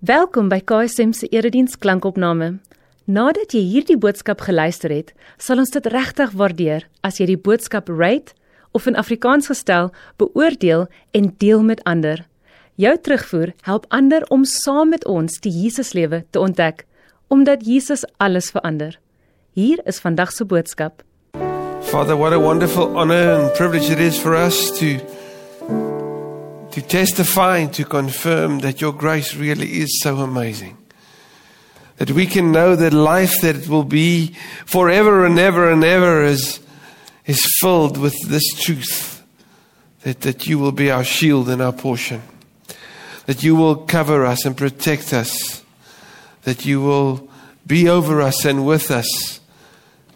Welkom by KSM se erediens klankopname. Nadat jy hierdie boodskap geluister het, sal ons dit regtig waardeer as jy die boodskap rate of in Afrikaans gestel beoordeel en deel met ander. Jou terugvoer help ander om saam met ons die Jesuslewe te ontdek, omdat Jesus alles verander. Hier is vandag se boodskap. Father, what a wonderful honor and privilege it is for us to to testify and to confirm that your grace really is so amazing. That we can know that life that will be forever and ever and ever is, is filled with this truth that, that you will be our shield and our portion, that you will cover us and protect us, that you will be over us and with us,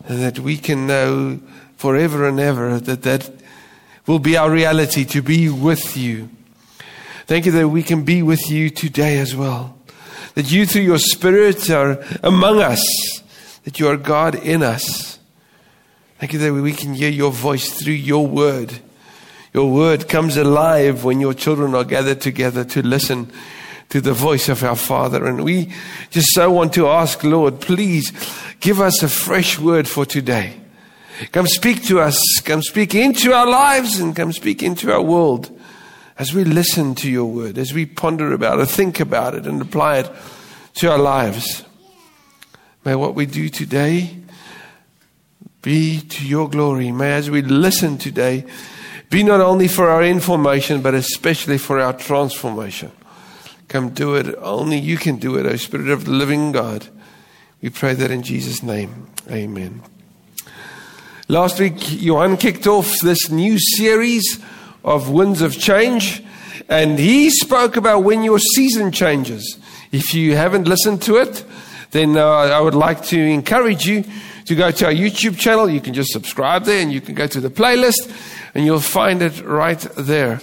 and that we can know forever and ever that that will be our reality to be with you Thank you that we can be with you today as well. That you, through your Spirit, are among us. That you are God in us. Thank you that we can hear your voice through your word. Your word comes alive when your children are gathered together to listen to the voice of our Father. And we just so want to ask, Lord, please give us a fresh word for today. Come speak to us. Come speak into our lives and come speak into our world as we listen to your word, as we ponder about it, think about it, and apply it to our lives. May what we do today be to your glory. May as we listen today be not only for our information, but especially for our transformation. Come do it. Only you can do it, O Spirit of the living God. We pray that in Jesus' name. Amen. Last week, Johan kicked off this new series of Winds of Change, and he spoke about when your season changes. If you haven't listened to it, then uh, I would like to encourage you to go to our YouTube channel. You can just subscribe there and you can go to the playlist and you'll find it right there.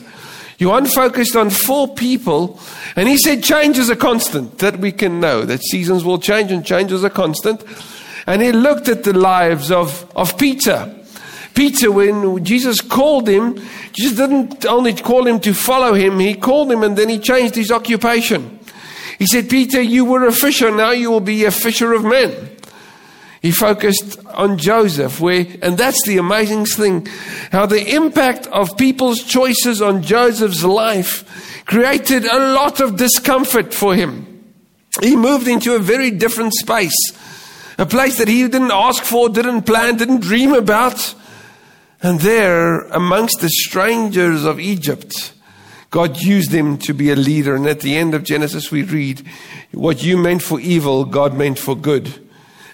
Johan focused on four people and he said change is a constant that we can know that seasons will change and change is a constant. And he looked at the lives of, of Peter. Peter, when Jesus called him, Jesus didn't only call him to follow him, he called him and then he changed his occupation. He said, Peter, you were a fisher, now you will be a fisher of men. He focused on Joseph, where, and that's the amazing thing, how the impact of people's choices on Joseph's life created a lot of discomfort for him. He moved into a very different space, a place that he didn't ask for, didn't plan, didn't dream about. And there, amongst the strangers of Egypt, God used him to be a leader. And at the end of Genesis, we read, What you meant for evil, God meant for good.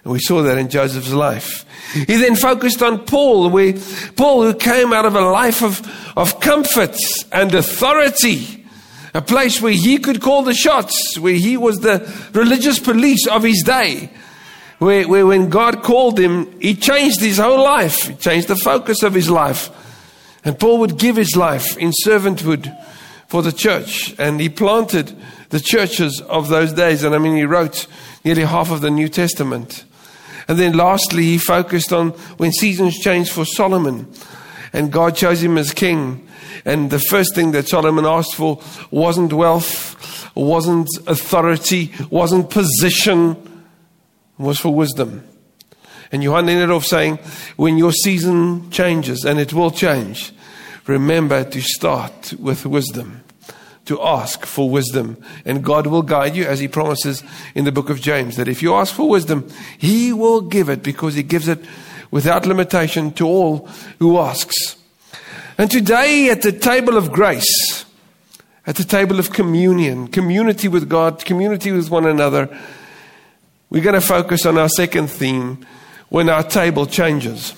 And we saw that in Joseph's life. He then focused on Paul, where Paul, who came out of a life of, of comfort and authority, a place where he could call the shots, where he was the religious police of his day where, where when God called him, he changed his whole life. He changed the focus of his life. And Paul would give his life in servanthood for the church. And he planted the churches of those days. And I mean, he wrote nearly half of the New Testament. And then lastly, he focused on when seasons changed for Solomon. And God chose him as king. And the first thing that Solomon asked for wasn't wealth, wasn't authority, wasn't position was for wisdom. And Johan ended off saying, when your season changes, and it will change, remember to start with wisdom, to ask for wisdom. And God will guide you, as He promises in the book of James, that if you ask for wisdom, He will give it because He gives it without limitation to all who asks. And today, at the table of grace, at the table of communion, community with God, community with one another, we're going to focus on our second theme when our table changes.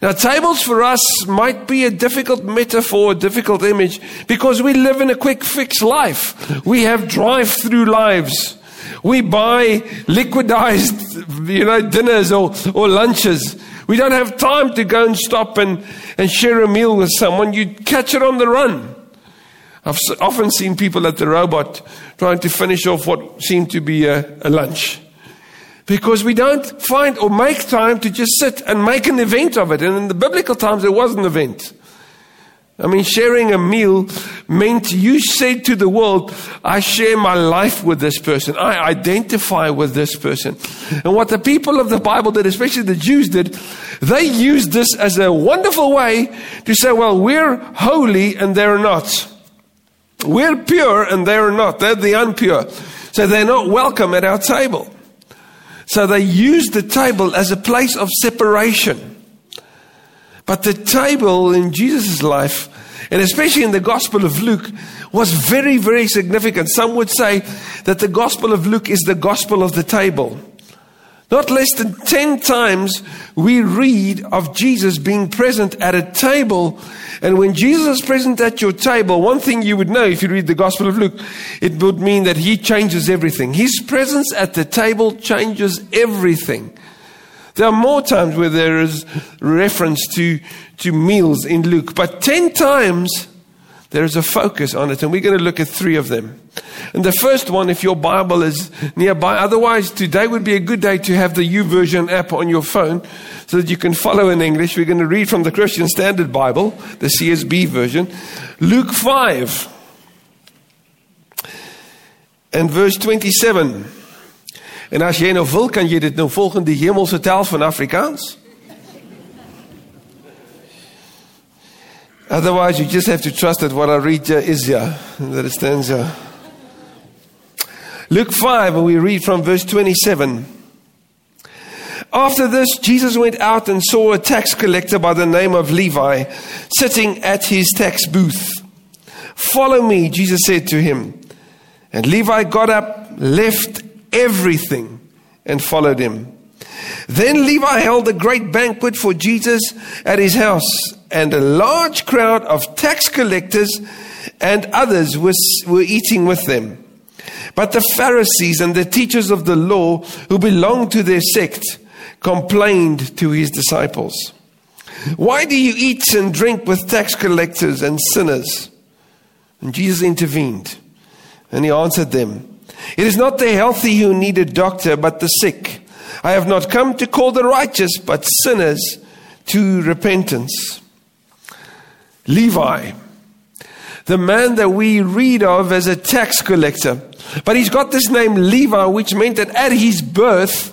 Now, tables for us might be a difficult metaphor, a difficult image, because we live in a quick fix life. We have drive through lives. We buy liquidized, you know, dinners or, or lunches. We don't have time to go and stop and, and share a meal with someone. You catch it on the run. I've often seen people at the robot trying to finish off what seemed to be a, a lunch because we don't find or make time to just sit and make an event of it. And in the biblical times, there was an event. I mean, sharing a meal meant you said to the world, I share my life with this person. I identify with this person. And what the people of the Bible did, especially the Jews did, they used this as a wonderful way to say, well, we're holy and they're not. We're pure and they're not. They're the unpure. So they're not welcome at our table. So they used the table as a place of separation. But the table in Jesus' life, and especially in the Gospel of Luke, was very, very significant. Some would say that the Gospel of Luke is the Gospel of the table. Not less than 10 times we read of Jesus being present at a table. And when Jesus is present at your table, one thing you would know if you read the Gospel of Luke, it would mean that he changes everything. His presence at the table changes everything. There are more times where there is reference to, to meals in Luke, but 10 times there is a focus on it, and we're going to look at three of them. And the first one, if your Bible is nearby, otherwise, today would be a good day to have the YouVersion app on your phone so that you can follow in English. We're going to read from the Christian Standard Bible, the CSB version, Luke 5 and verse 27. En as jy nou wil, kan jy dit nou volg in die hemelse taal van Afrikaans. Otherwise, you just have to trust that what I read is here, that it stands here. Luke 5, and we read from verse 27. After this, Jesus went out and saw a tax collector by the name of Levi sitting at his tax booth. Follow me, Jesus said to him. And Levi got up, left everything and followed him. Then Levi held a great banquet for Jesus at his house, and a large crowd of tax collectors and others was, were eating with them. But the Pharisees and the teachers of the law who belonged to their sect complained to his disciples. Why do you eat and drink with tax collectors and sinners? And Jesus intervened, and he answered them. It is not the healthy who need a doctor, but the sick. I have not come to call the righteous, but sinners to repentance. Levi, the man that we read of as a tax collector, but he's got this name Levi, which meant that at his birth,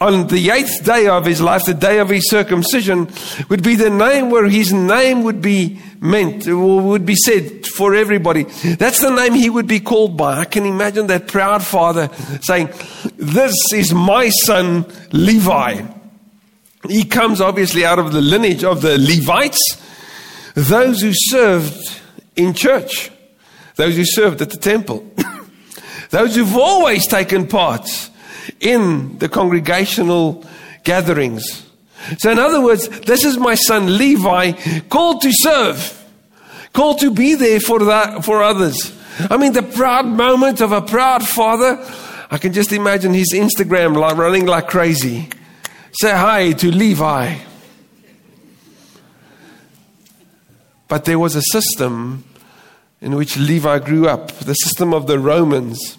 on the eighth day of his life, the day of his circumcision, would be the name where his name would be meant, would be said for everybody. That's the name he would be called by. I can imagine that proud father saying, This is my son Levi. He comes obviously out of the lineage of the Levites, those who served in church, those who served at the temple, those who've always taken part in the congregational gatherings. So, in other words, this is my son Levi, called to serve, called to be there for, that, for others. I mean, the proud moment of a proud father. I can just imagine his Instagram running like crazy. Say hi to Levi. But there was a system in which Levi grew up, the system of the Romans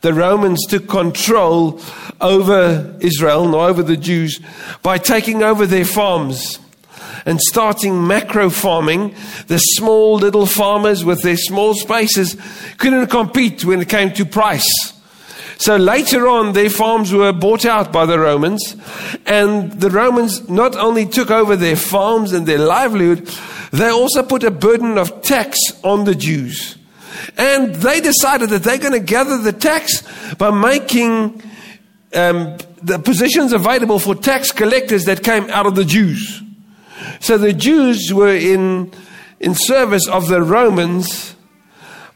the Romans took control over Israel and over the Jews by taking over their farms and starting macro farming. The small little farmers with their small spaces couldn't compete when it came to price. So later on, their farms were bought out by the Romans, and the Romans not only took over their farms and their livelihood, they also put a burden of tax on the Jews. And they decided that they're going to gather the tax by making um, the positions available for tax collectors that came out of the Jews. So the Jews were in, in service of the Romans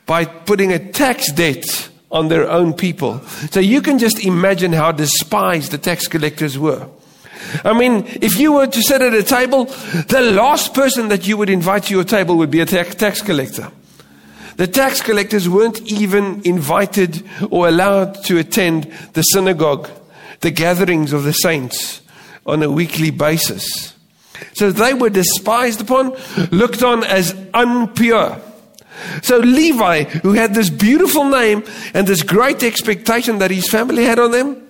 by putting a tax debt on their own people. So you can just imagine how despised the tax collectors were. I mean, if you were to sit at a table, the last person that you would invite to your table would be a tax collector. The tax collectors weren't even invited or allowed to attend the synagogue, the gatherings of the saints on a weekly basis. So they were despised upon, looked on as unpure. So Levi, who had this beautiful name and this great expectation that his family had on them,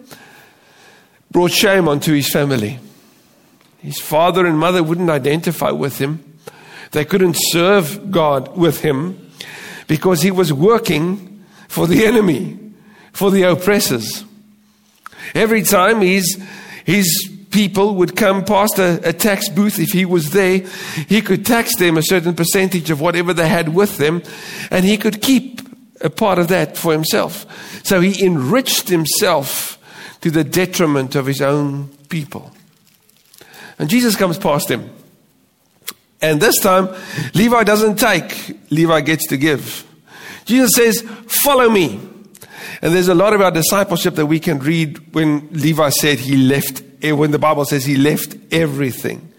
brought shame onto his family. His father and mother wouldn't identify with him. They couldn't serve God with him because he was working for the enemy, for the oppressors. Every time his, his people would come past a, a, tax booth, if he was there, he could tax them a certain percentage of whatever they had with them, and he could keep a part of that for himself. So he enriched himself to the detriment of his own people. And Jesus comes past him. And this time, Levi doesn't take, Levi gets to give. Jesus says, Follow me. And there's a lot about discipleship that we can read when Levi said he left, eh, when the Bible says he left everything.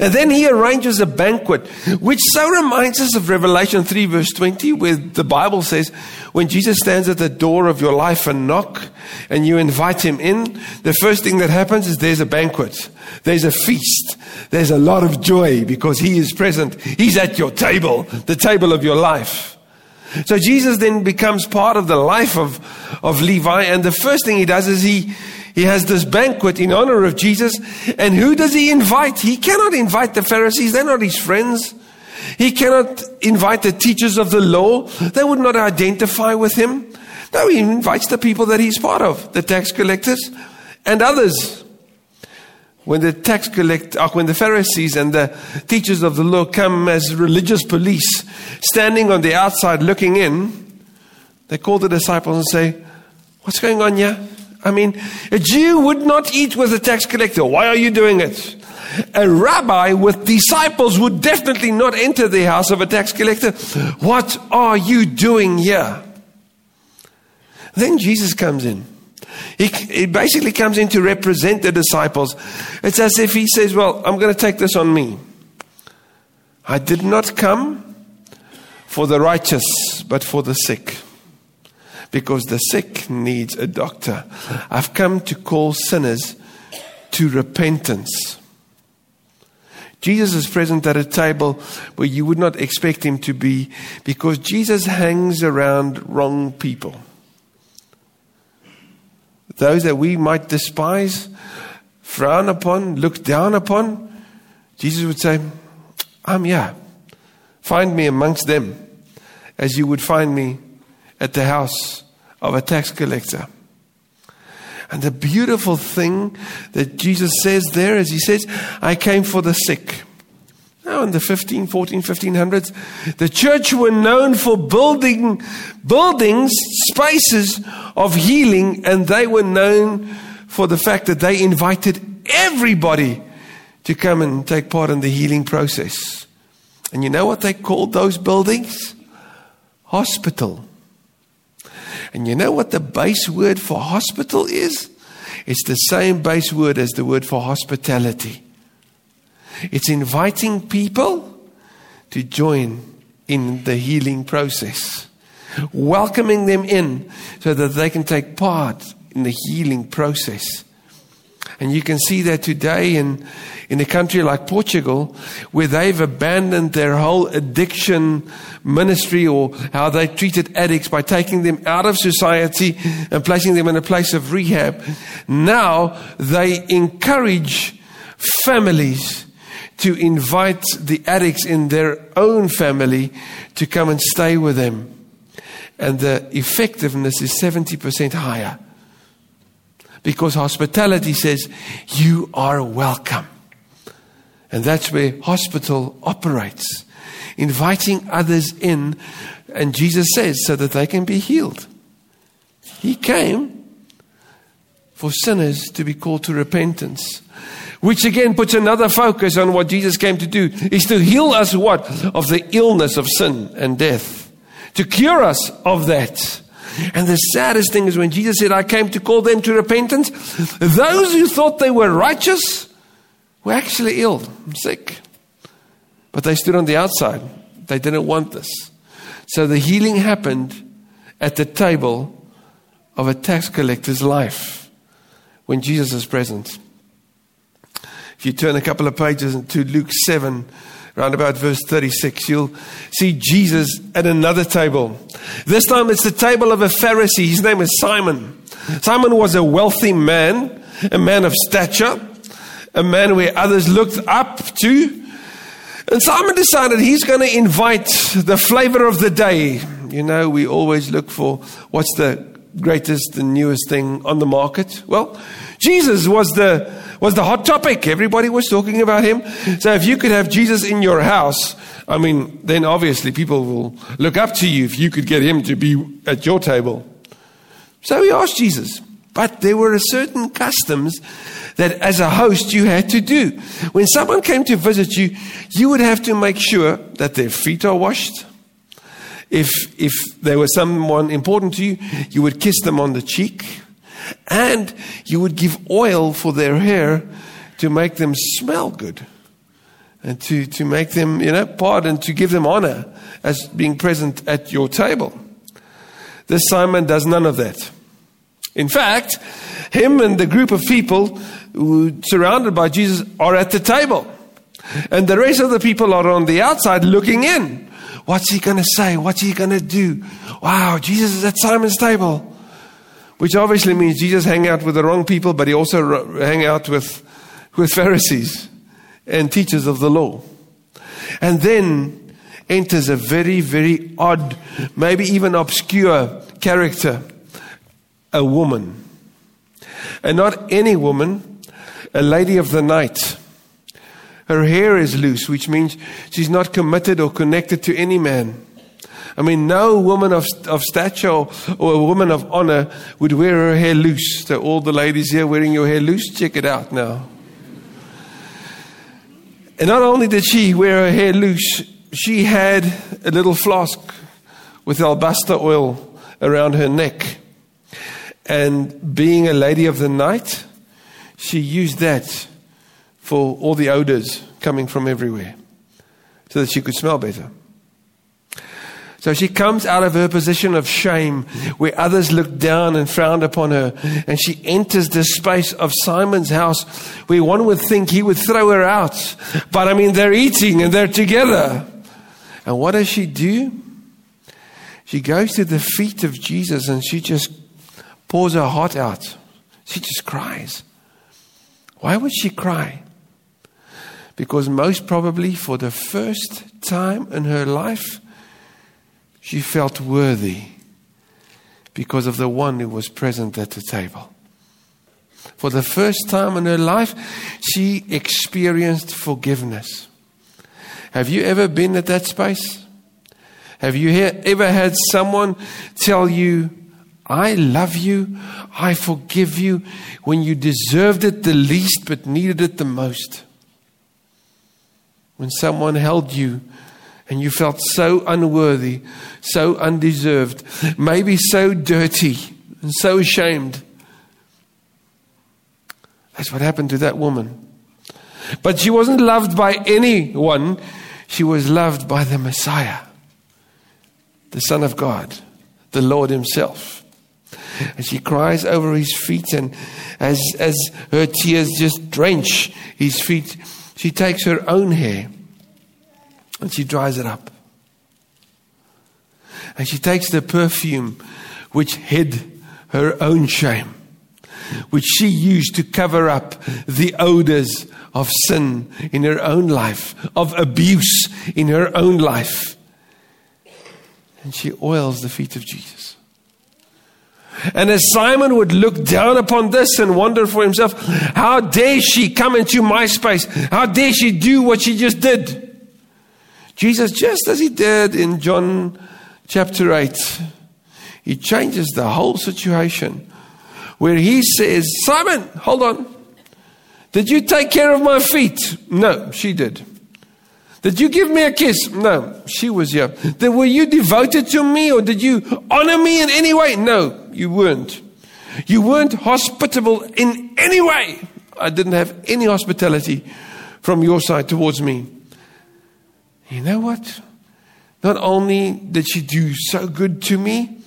And then he arranges a banquet, which so reminds us of Revelation 3, verse 20, where the Bible says, when Jesus stands at the door of your life and knock, and you invite him in, the first thing that happens is there's a banquet, there's a feast, there's a lot of joy because he is present. He's at your table, the table of your life. So Jesus then becomes part of the life of, of Levi, and the first thing he does is he, he has this banquet in honor of Jesus. And who does he invite? He cannot invite the Pharisees, they're not his friends. He cannot invite the teachers of the law, they would not identify with him. No, he invites the people that he's part of, the tax collectors and others when the tax collect, uh, when the Pharisees and the teachers of the law come as religious police, standing on the outside looking in, they call the disciples and say, "What's going on here?" I mean, a Jew would not eat with a tax collector. Why are you doing it? A rabbi with disciples would definitely not enter the house of a tax collector. What are you doing here? Then Jesus comes in. He, he basically comes in to represent the disciples. It's as if he says, Well, I'm going to take this on me. I did not come for the righteous, but for the sick. Because the sick needs a doctor. I've come to call sinners to repentance. Jesus is present at a table where you would not expect him to be because Jesus hangs around wrong people those that we might despise, frown upon, look down upon, Jesus would say, I'm here. Find me amongst them as you would find me at the house of a tax collector. And the beautiful thing that Jesus says there is He says, I came for the sick. Now, in the 15, 14, 1500s, the church were known for building buildings, spaces of healing, and they were known for the fact that they invited everybody to come and take part in the healing process. And you know what they called those buildings? Hospital. And you know what the base word for hospital is? It's the same base word as the word for hospitality. It's inviting people to join in the healing process, welcoming them in so that they can take part in the healing process. And you can see that today in, in a country like Portugal, where they've abandoned their whole addiction ministry or how they treated addicts by taking them out of society and placing them in a place of rehab. Now they encourage families to invite the addicts in their own family to come and stay with them. And the effectiveness is 70% higher. Because hospitality says, you are welcome. And that's where hospital operates. Inviting others in, and Jesus says, so that they can be healed. He came for sinners to be called to repentance. Which again puts another focus on what Jesus came to do is to heal us what? Of the illness of sin and death. To cure us of that. And the saddest thing is when Jesus said, I came to call them to repentance, those who thought they were righteous were actually ill, sick. But they stood on the outside. They didn't want this. So the healing happened at the table of a tax collector's life when Jesus is present. If you turn a couple of pages to Luke 7, around about verse 36, you'll see Jesus at another table. This time it's the table of a Pharisee. His name is Simon. Simon was a wealthy man, a man of stature, a man where others looked up to. And Simon decided he's going to invite the flavor of the day. You know, we always look for what's the greatest and newest thing on the market. Well, Jesus was the was the hot topic. Everybody was talking about him. So if you could have Jesus in your house, I mean, then obviously people will look up to you if you could get him to be at your table. So he asked Jesus. But there were certain customs that as a host you had to do. When someone came to visit you, you would have to make sure that their feet are washed. If, if there was someone important to you, you would kiss them on the cheek. And you would give oil for their hair to make them smell good. And to, to make them, you know, part and to give them honor as being present at your table. This Simon does none of that. In fact, him and the group of people surrounded by Jesus are at the table. And the rest of the people are on the outside looking in. What's he going to say? What's he going to do? Wow, Jesus is at Simon's table. Which obviously means Jesus hang out with the wrong people, but he also hang out with, with Pharisees and teachers of the law. And then enters a very, very odd, maybe even obscure character, a woman. And not any woman, a lady of the night. Her hair is loose, which means she's not committed or connected to any man. I mean, no woman of, of stature or, a woman of honor would wear her hair loose. So, all the ladies here wearing your hair loose, check it out now. And not only did she wear her hair loose, she had a little flask with alabaster oil around her neck. And being a lady of the night, she used that for all the odors coming from everywhere so that she could smell better. So she comes out of her position of shame where others look down and frown upon her. And she enters the space of Simon's house where one would think he would throw her out. But I mean, they're eating and they're together. And what does she do? She goes to the feet of Jesus and she just pours her heart out. She just cries. Why would she cry? Because most probably for the first time in her life, she felt worthy because of the one who was present at the table. For the first time in her life, she experienced forgiveness. Have you ever been at that space? Have you ever had someone tell you, I love you, I forgive you, when you deserved it the least but needed it the most? When someone held you and you felt so unworthy, so undeserved, maybe so dirty and so ashamed. That's what happened to that woman. But she wasn't loved by anyone, she was loved by the Messiah, the Son of God, the Lord Himself. And she cries over his feet, and as, as her tears just drench his feet, she takes her own hair and she dries it up. And she takes the perfume which hid her own shame, which she used to cover up the odors of sin in her own life, of abuse in her own life. And she oils the feet of Jesus. And as Simon would look down upon this and wonder for himself, how dare she come into my space? How dare she do what she just did? Jesus, just as he did in John chapter 8, he changes the whole situation where he says, Simon, hold on. Did you take care of my feet? No, she did. Did you give me a kiss? No, she was here. Then were you devoted to me or did you honor me in any way? No, you weren't. You weren't hospitable in any way. I didn't have any hospitality from your side towards me. You know what? Not only did she do so good to me,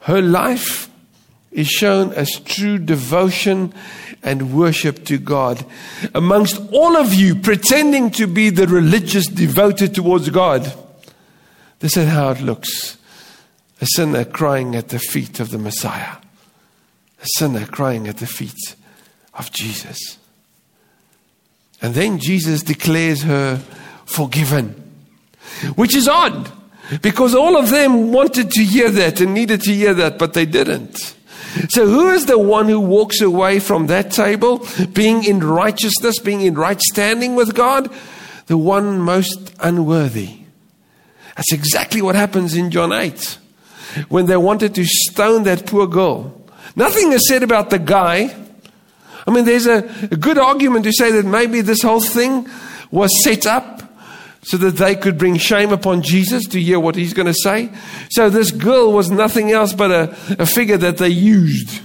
her life is shown as true devotion and worship to God. Amongst all of you pretending to be the religious devoted towards God, this is how it looks a sinner crying at the feet of the Messiah, a sinner crying at the feet of Jesus. And then Jesus declares her forgiven. Which is odd because all of them wanted to hear that and needed to hear that, but they didn't. So, who is the one who walks away from that table, being in righteousness, being in right standing with God? The one most unworthy. That's exactly what happens in John 8 when they wanted to stone that poor girl. Nothing is said about the guy. I mean, there's a, a good argument to say that maybe this whole thing was set up so that they could bring shame upon Jesus to hear what he's going to say. So this girl was nothing else but a, a figure that they used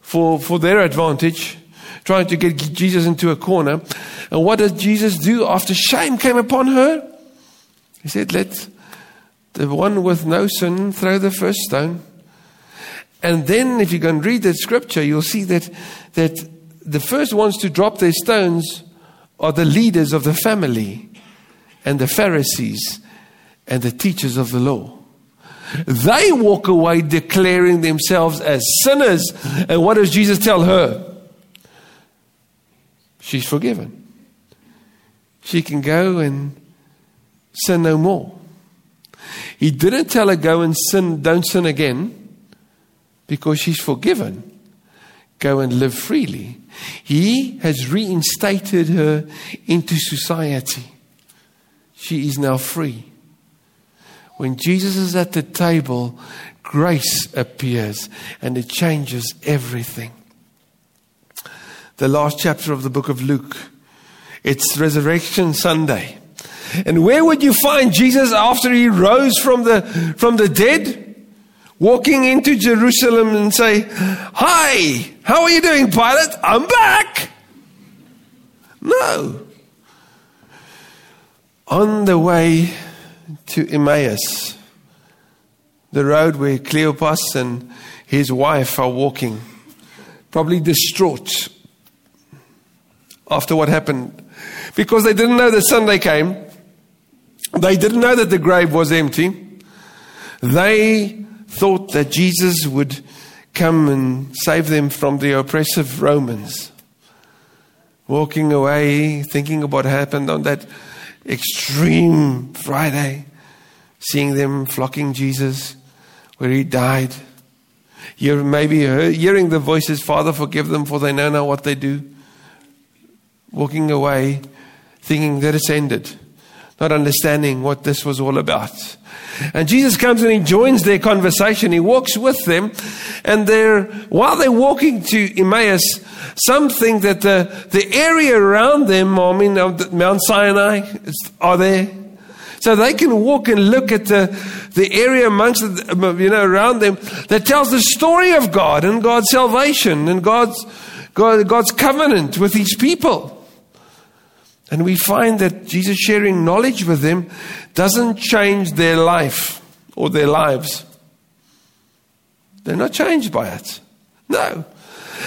for, for their advantage, trying to get Jesus into a corner. And what did Jesus do after shame came upon her? He said, Let the one with no sin throw the first stone. And then, if you can read that scripture, you'll see that, that the first ones to drop their stones are the leaders of the family and the Pharisees and the teachers of the law. They walk away declaring themselves as sinners. And what does Jesus tell her? She's forgiven. She can go and sin no more. He didn't tell her go and sin, don't sin again, because she's forgiven. Go and live freely. He has reinstated her into society. She is now free. When Jesus is at the table, grace appears and it changes everything. The last chapter of the book of Luke, it's Resurrection Sunday. And where would you find Jesus after he rose from the, from the dead? Walking into Jerusalem and say, Hi, how are you doing, Pilate? I'm back. No on the way to Emmaus, the road where Cleopas and his wife are walking, probably distraught after what happened, because they didn't know that Sunday came. They didn't know that the grave was empty. They thought that Jesus would come and save them from the oppressive Romans. Walking away, thinking about what happened on that extreme Friday, seeing them flocking Jesus where he died. You're maybe hearing the voices, Father, forgive them, for they know not what they do. Walking away, thinking that it's ended, not understanding what this was all about. And Jesus comes and he joins their conversation. He walks with them, and they're while they're walking to Emmaus, some think that the, the area around them, I mean, Mount Sinai, are there. So they can walk and look at the, the area amongst, the, you know, around them that tells the story of God and God's salvation and God's, God, God's covenant with His people. And we find that Jesus sharing knowledge with them doesn't change their life or their lives. They're not changed by it. No.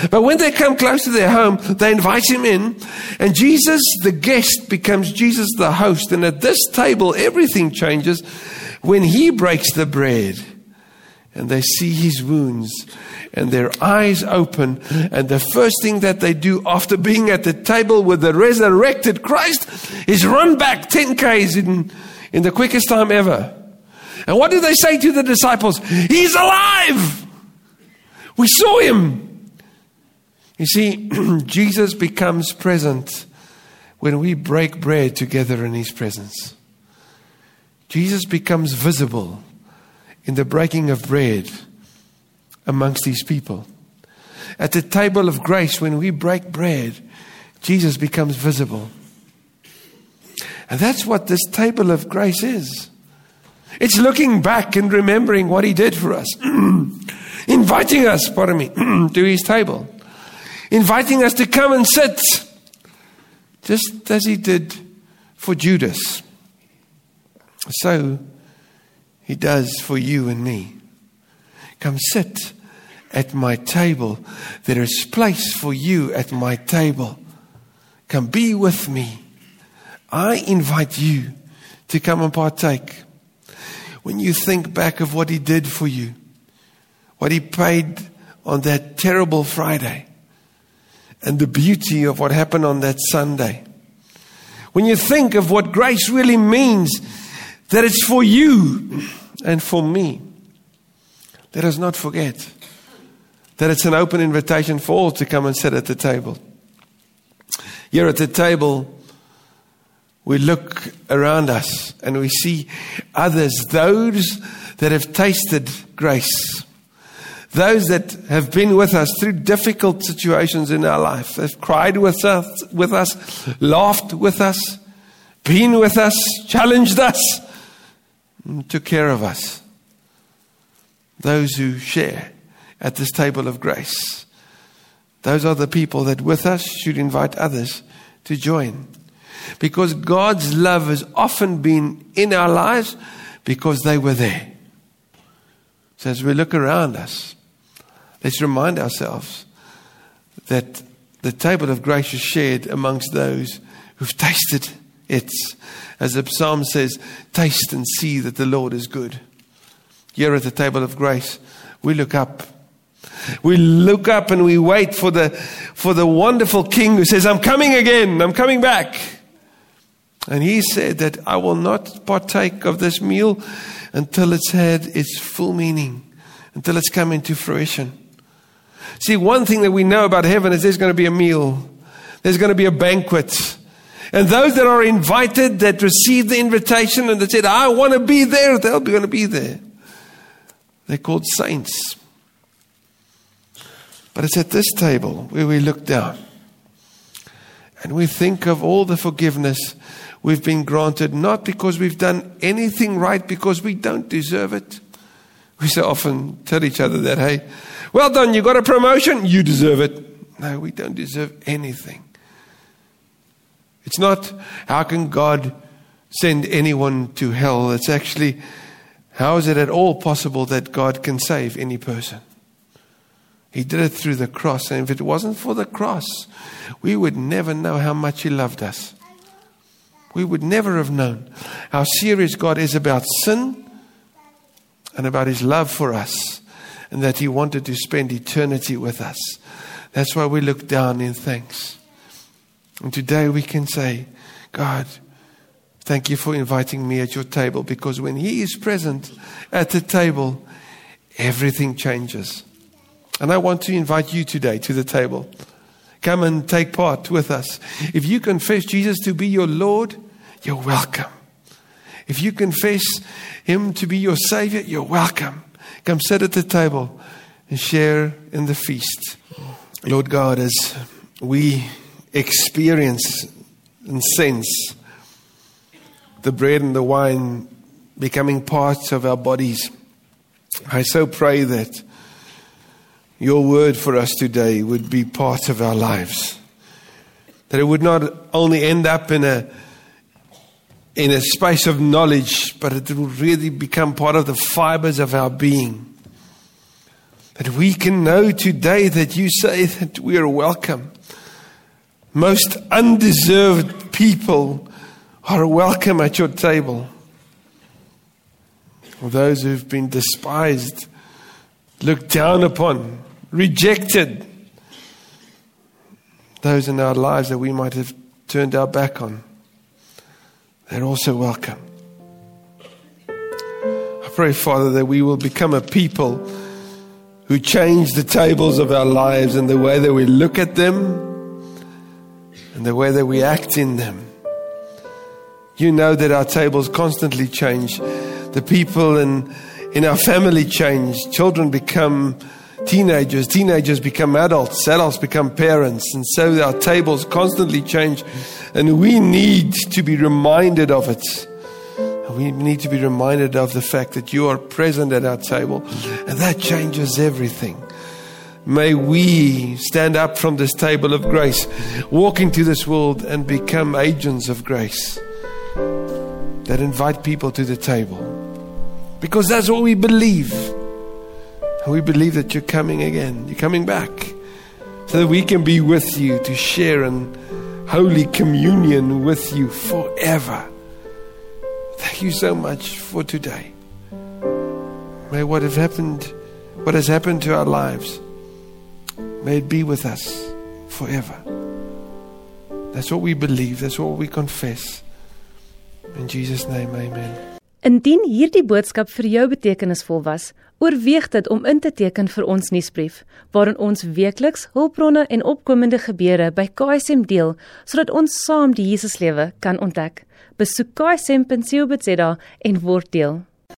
But when they come close to their home, they invite him in, and Jesus, the guest, becomes Jesus, the host. And at this table, everything changes when he breaks the bread and they see his wounds and their eyes open. And the first thing that they do after being at the table with the resurrected Christ is run back 10 Ks in, in the quickest time ever. And what do they say to the disciples? He's alive! We saw him. You see, Jesus becomes present when we break bread together in his presence. Jesus becomes visible in the breaking of bread amongst these people. At the table of grace, when we break bread, Jesus becomes visible. And that's what this table of grace is. It's looking back and remembering what he did for us, inviting us, pardon me, to his table, inviting us to come and sit, just as he did for Judas. So he does for you and me. Come sit at my table. There is place for you at my table. Come be with me. I invite you to come and partake. When you think back of what he did for you, what he paid on that terrible Friday, and the beauty of what happened on that Sunday, when you think of what grace really means, that it's for you and for me, let us not forget that it's an open invitation for all to come and sit at the table. Here at the table, we look around us and we see others, those that have tasted grace, those that have been with us through difficult situations in our life, they've cried with us, with us, laughed with us, been with us, challenged us, took care of us. Those who share at this table of grace. Those are the people that with us should invite others to join. Because God's love has often been in our lives because they were there. So as we look around us, let's remind ourselves that the table of grace is shared amongst those who've tasted it. As the psalm says, taste and see that the Lord is good. Here at the table of grace, we look up we look up and we wait for the, for the wonderful king who says, I'm coming again, I'm coming back. And he said that I will not partake of this meal until it's had its full meaning, until it's come into fruition. See, one thing that we know about heaven is there's going to be a meal, there's going to be a banquet. And those that are invited, that receive the invitation and that said, I want to be there, they'll be going to be there. They're called saints. But it's at this table where we look down and we think of all the forgiveness we've been granted, not because we've done anything right, because we don't deserve it. We so often tell each other that, hey, well done, you got a promotion, you deserve it. No, we don't deserve anything. It's not how can God send anyone to hell? It's actually how is it at all possible that God can save any person? He did it through the cross. And if it wasn't for the cross, we would never know how much He loved us. We would never have known how serious God is about sin and about His love for us, and that He wanted to spend eternity with us. That's why we look down in thanks. And today we can say, God, thank you for inviting me at your table because when He is present at the table, everything changes. And I want to invite you today to the table. Come and take part with us. If you confess Jesus to be your Lord, you're welcome. If you confess Him to be your Savior, you're welcome. Come sit at the table and share in the feast. Lord God, as we experience and sense the bread and the wine becoming parts of our bodies, I so pray that your word for us today would be part of our lives. That it would not only end up in a in a space of knowledge, but it will really become part of the fibers of our being. That we can know today that you say that we are welcome. Most undeserved people are welcome at your table. Those who've been despised, looked down upon, rejected, those in our lives that we might have turned our back on, they're also welcome. I pray, Father, that we will become a people who change the tables of our lives and the way that we look at them and the way that we act in them. You know that our tables constantly change. The people in, in our family change. Children become teenagers, teenagers become adults, adults become parents, and so our tables constantly change, and we need to be reminded of it. We need to be reminded of the fact that you are present at our table, and that changes everything. May we stand up from this table of grace, walk into this world, and become agents of grace that invite people to the table. Because that's what we believe. And we believe that you're coming again. You're coming back. So that we can be with you to share in holy communion with you forever. Thank you so much for today. May what have happened, what has happened to our lives, may it be with us forever. That's what we believe. That's what we confess. In Jesus' name, amen. Indien hierdie boodskap vir jou betekenisvol was, oorweeg dit om in te teken vir ons nuusbrief, waarin ons weekliks hulpbronne en opkomende gebeure by KSM deel, sodat ons saam die Jesuslewe kan ontdek. Besoek ksm.co.za en word deel.